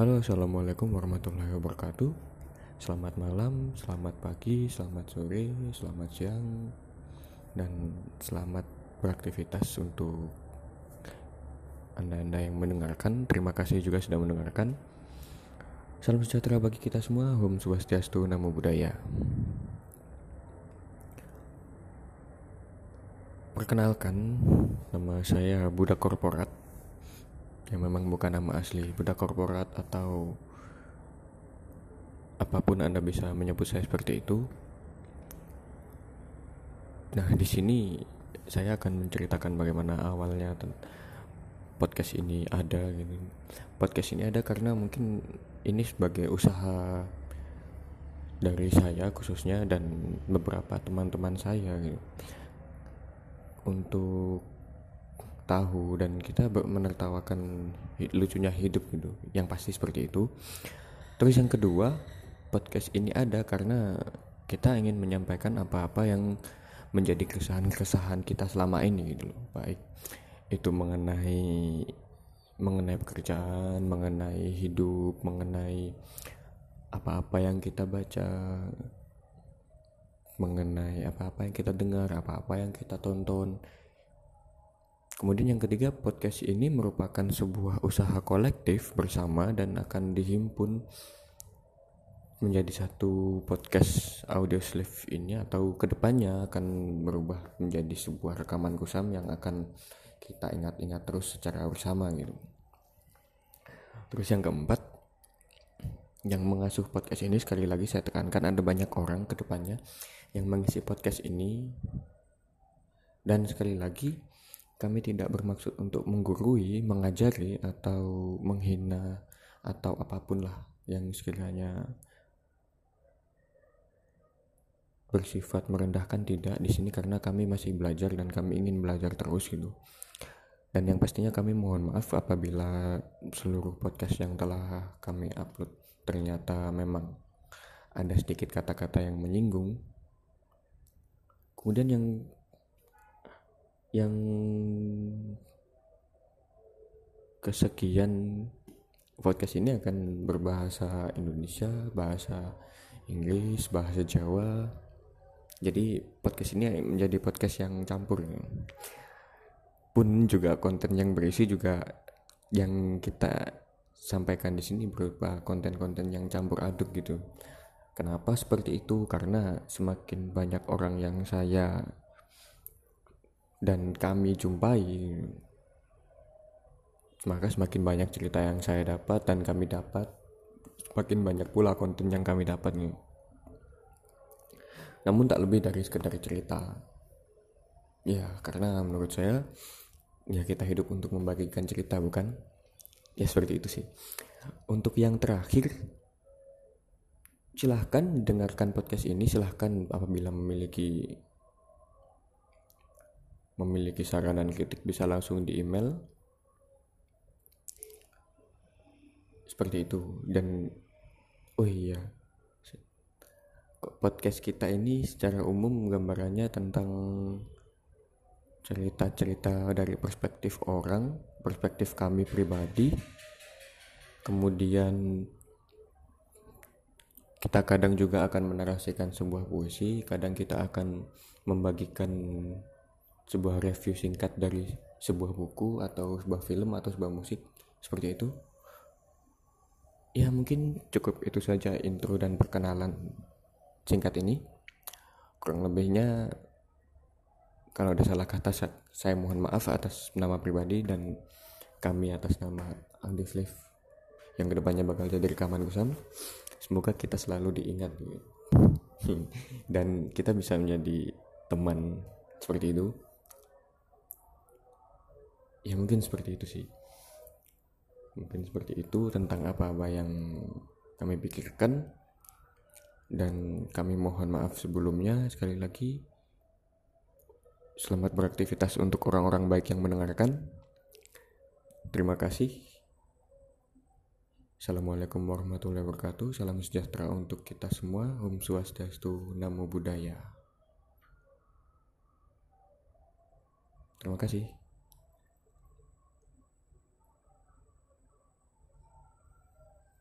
Halo, assalamualaikum warahmatullahi wabarakatuh. Selamat malam, selamat pagi, selamat sore, selamat siang, dan selamat beraktivitas untuk anda-anda yang mendengarkan. Terima kasih juga sudah mendengarkan. Salam sejahtera bagi kita semua. Om Swastiastu, Namo Buddhaya. Perkenalkan, nama saya Buddha Korporat yang memang bukan nama asli budak korporat atau apa pun anda bisa menyebut saya seperti itu. Nah di sini saya akan menceritakan bagaimana awalnya podcast ini ada gitu. Podcast ini ada karena mungkin ini sebagai usaha dari saya khususnya dan beberapa teman-teman saya gitu. Untuk tahu dan kita menertawakan lucunya hidup gitu yang pasti seperti itu. Terus yang kedua podcast ini ada karena kita ingin menyampaikan apa-apa yang menjadi keresahan-keresahan kita selama ini gitu baik itu mengenai mengenai pekerjaan mengenai hidup mengenai apa-apa yang kita baca mengenai apa-apa yang kita dengar apa-apa yang kita tonton Kemudian yang ketiga, podcast ini merupakan sebuah usaha kolektif bersama dan akan dihimpun menjadi satu podcast audio slave ini atau ke depannya akan berubah menjadi sebuah rekaman kusam yang akan kita ingat-ingat terus secara bersama gitu. Terus yang keempat, yang mengasuh podcast ini sekali lagi saya tekankan ada banyak orang ke depannya yang mengisi podcast ini dan sekali lagi kami tidak bermaksud untuk menggurui, mengajari, atau menghina, atau apa pun lah yang sekiranya bersifat merendahkan tidak di sini karena kami masih belajar dan kami ingin belajar terus gitu. Dan yang pastinya kami mohon maaf apabila seluruh podcast yang telah kami upload ternyata memang ada sedikit kata-kata yang menyinggung. Kemudian yang yang kesekian podcast ini akan berbahasa Indonesia, bahasa Inggris, bahasa Jawa. Jadi podcast ini menjadi podcast yang campur. Pun juga konten yang berisi juga yang kita sampaikan di sini berupa konten-konten yang campur aduk gitu. Kenapa seperti itu? Karena semakin banyak orang yang saya dan kami jumpai maka semakin banyak cerita yang saya dapat dan kami dapat semakin banyak pula konten yang kami dapat nih namun tak lebih dari sekedar cerita. Ya karena menurut saya ya kita hidup untuk membagikan cerita bukan? Ya seperti itu sih. Untuk yang terakhir silahkan dengarkan podcast ini silahkan apabila memiliki memiliki saran dan kritik bisa langsung di email seperti itu dan oh iya podcast kita ini secara umum gambarannya tentang cerita-cerita dari perspektif orang, perspektif kami pribadi. Kemudian kita kadang juga akan menarasikan sebuah puisi, kadang kita akan membagikan sebuah review singkat dari sebuah buku atau sebuah film atau sebuah musik seperti itu ya mungkin cukup itu saja intro dan perkenalan singkat ini. Kurang lebihnya kalau ada salah kata saya mohon maaf atas nama pribadi dan kami atas nama Aldi Slave yang ke depannya bakal jadi rekaman kusam. Semoga kita selalu diingat. Dan kita bisa menjadi teman seperti itu ya mungkin seperti itu sih. Mungkin seperti itu tentang apa-apa yang kami pikirkan. Dan kami mohon maaf sebelumnya sekali lagi. Selamat beraktivitas untuk orang-orang baik yang mendengarkan. Terima kasih. Assalamualaikum warahmatullahi wabarakatuh. Salam sejahtera untuk kita semua. Om Swastiastu Namo Buddhaya. Terima kasih